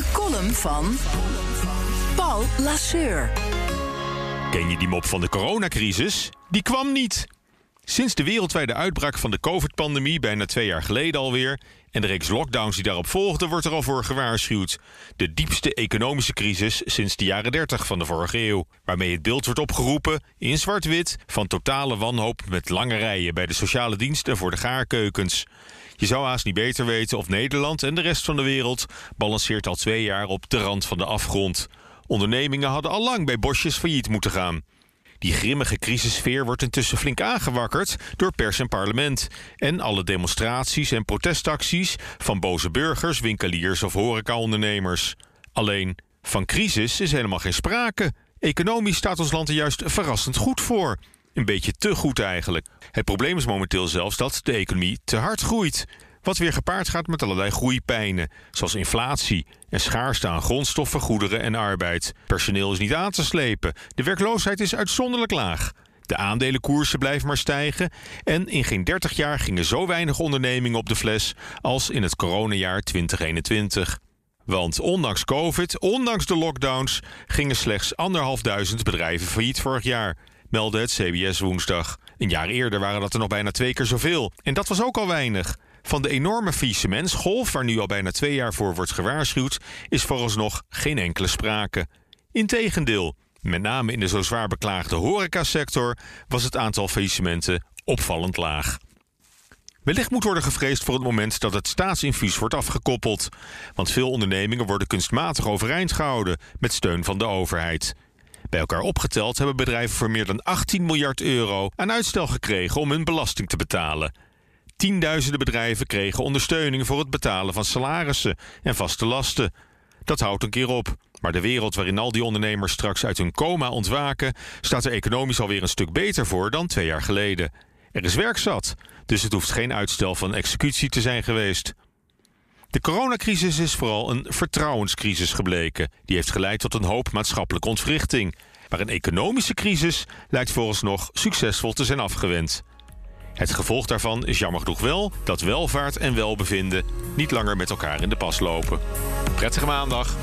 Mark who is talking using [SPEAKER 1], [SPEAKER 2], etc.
[SPEAKER 1] De column van Paul Lasseur.
[SPEAKER 2] Ken je die mop van de coronacrisis? Die kwam niet. Sinds de wereldwijde uitbraak van de COVID-pandemie, bijna twee jaar geleden alweer, en de reeks lockdowns die daarop volgden, wordt er al voor gewaarschuwd. De diepste economische crisis sinds de jaren 30 van de vorige eeuw. Waarmee het beeld wordt opgeroepen, in zwart-wit, van totale wanhoop met lange rijen bij de sociale diensten voor de gaarkeukens. Je zou haast niet beter weten of Nederland en de rest van de wereld balanceert al twee jaar op de rand van de afgrond. Ondernemingen hadden al lang bij bosjes failliet moeten gaan. Die grimmige crisissfeer wordt intussen flink aangewakkerd door pers en parlement. En alle demonstraties en protestacties van boze burgers, winkeliers of horecaondernemers. Alleen, van crisis is helemaal geen sprake. Economisch staat ons land er juist verrassend goed voor. Een beetje te goed eigenlijk. Het probleem is momenteel zelfs dat de economie te hard groeit. Wat weer gepaard gaat met allerlei groeipijnen, zoals inflatie en schaarste aan grondstoffen, goederen en arbeid. Personeel is niet aan te slepen. De werkloosheid is uitzonderlijk laag. De aandelenkoersen blijven maar stijgen. En in geen 30 jaar gingen zo weinig ondernemingen op de fles als in het coronajaar 2021. Want ondanks COVID, ondanks de lockdowns, gingen slechts anderhalfduizend bedrijven failliet vorig jaar, meldde het CBS woensdag. Een jaar eerder waren dat er nog bijna twee keer zoveel. En dat was ook al weinig. Van de enorme faillissementsgolf, waar nu al bijna twee jaar voor wordt gewaarschuwd, is vooralsnog geen enkele sprake. Integendeel, met name in de zo zwaar beklaagde horecasector was het aantal faillissementen opvallend laag. Wellicht moet worden gevreesd voor het moment dat het staatsinfuus wordt afgekoppeld. Want veel ondernemingen worden kunstmatig overeind gehouden met steun van de overheid. Bij elkaar opgeteld hebben bedrijven voor meer dan 18 miljard euro aan uitstel gekregen om hun belasting te betalen. Tienduizenden bedrijven kregen ondersteuning voor het betalen van salarissen en vaste lasten. Dat houdt een keer op. Maar de wereld waarin al die ondernemers straks uit hun coma ontwaken, staat er economisch alweer een stuk beter voor dan twee jaar geleden. Er is werk zat, dus het hoeft geen uitstel van executie te zijn geweest. De coronacrisis is vooral een vertrouwenscrisis gebleken. Die heeft geleid tot een hoop maatschappelijke ontwrichting. Maar een economische crisis lijkt vooralsnog succesvol te zijn afgewend. Het gevolg daarvan is jammer genoeg wel dat welvaart en welbevinden niet langer met elkaar in de pas lopen. Prettige maandag.